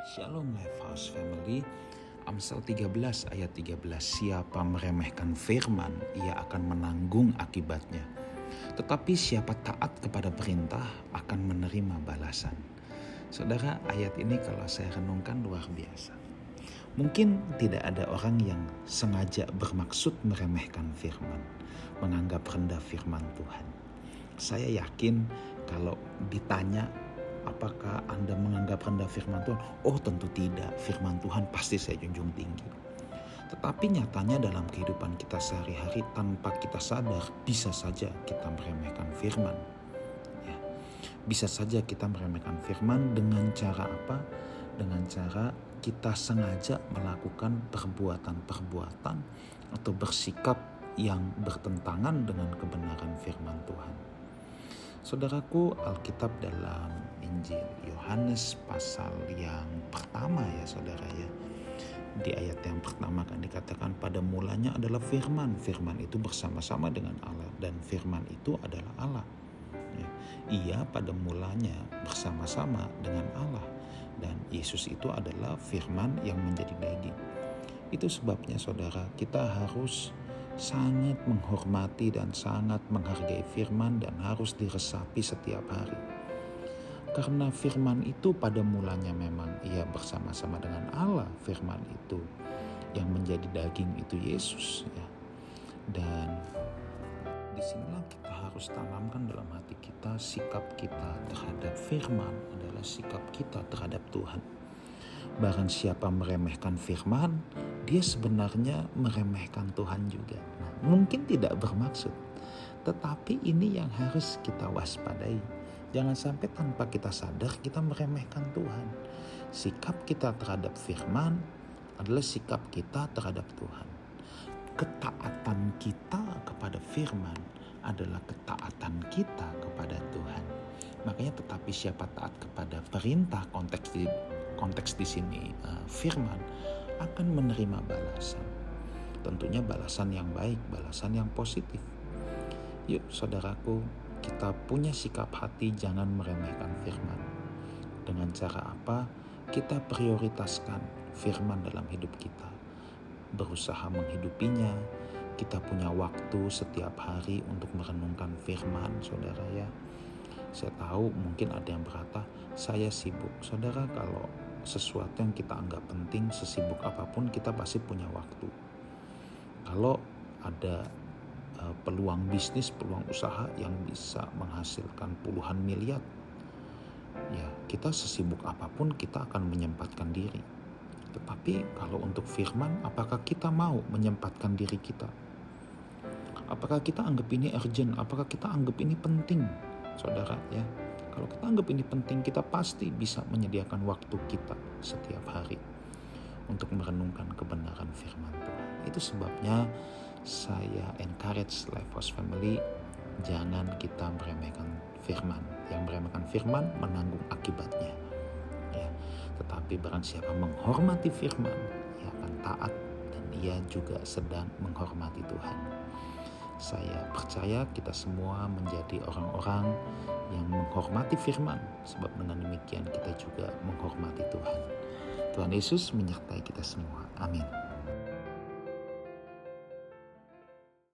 Shalom House Family. Amsal 13 ayat 13 Siapa meremehkan firman ia akan menanggung akibatnya. Tetapi siapa taat kepada perintah akan menerima balasan. Saudara ayat ini kalau saya renungkan luar biasa. Mungkin tidak ada orang yang sengaja bermaksud meremehkan firman Menganggap rendah firman Tuhan. Saya yakin kalau ditanya Apakah Anda menganggap rendah firman Tuhan? Oh tentu tidak, firman Tuhan pasti saya junjung tinggi. Tetapi nyatanya dalam kehidupan kita sehari-hari tanpa kita sadar bisa saja kita meremehkan firman. Ya. Bisa saja kita meremehkan firman dengan cara apa? Dengan cara kita sengaja melakukan perbuatan-perbuatan atau bersikap yang bertentangan dengan kebenaran firman Tuhan. Saudaraku, Alkitab dalam Injil Yohanes pasal yang pertama ya saudara ya. Di ayat yang pertama kan dikatakan pada mulanya adalah firman. Firman itu bersama-sama dengan Allah dan firman itu adalah Allah. Ya. Ia pada mulanya bersama-sama dengan Allah dan Yesus itu adalah firman yang menjadi daging. Itu sebabnya saudara kita harus sangat menghormati dan sangat menghargai firman dan harus diresapi setiap hari. Karena firman itu pada mulanya memang ia bersama-sama dengan Allah, firman itu yang menjadi daging itu Yesus ya. Dan di sinilah kita harus tanamkan dalam hati kita sikap kita terhadap firman adalah sikap kita terhadap Tuhan. Barang siapa meremehkan firman, dia sebenarnya meremehkan Tuhan juga. Nah, mungkin tidak bermaksud, tetapi ini yang harus kita waspadai. Jangan sampai tanpa kita sadar kita meremehkan Tuhan. Sikap kita terhadap firman adalah sikap kita terhadap Tuhan. Ketaatan kita kepada firman adalah ketaatan kita kepada Tuhan. Makanya tetapi siapa taat kepada perintah konteks di konteks di sini uh, firman akan menerima balasan. Tentunya balasan yang baik, balasan yang positif. Yuk saudaraku, kita punya sikap hati jangan meremehkan firman. Dengan cara apa? Kita prioritaskan firman dalam hidup kita. Berusaha menghidupinya, kita punya waktu setiap hari untuk merenungkan firman, saudara ya. Saya tahu mungkin ada yang berkata, saya sibuk. Saudara kalau sesuatu yang kita anggap penting sesibuk apa pun kita pasti punya waktu kalau ada peluang bisnis peluang usaha yang bisa menghasilkan puluhan miliar. Ya kita sesibuk apa pun kita akan menyempatkan diri. Tetapi kalau untuk firman apakah kita mau menyempatkan diri kita? Apakah kita anggap ini urgent? Apakah kita anggap ini penting? Saudara ya kalau kita anggap ini penting, kita pasti bisa menyediakan waktu kita setiap hari untuk merenungkan kebenaran firman Tuhan. Itu sebabnya saya encourage Life House Family jangan kita meremehkan firman. Yang meremehkan firman menanggung akibatnya. Ya. Tetapi barang siapa menghormati firman, ia akan taat dan ia juga sedang menghormati Tuhan. Saya percaya kita semua menjadi orang-orang yang menghormati firman, sebab dengan demikian kita juga menghormati Tuhan. Tuhan Yesus menyertai kita semua. Amin.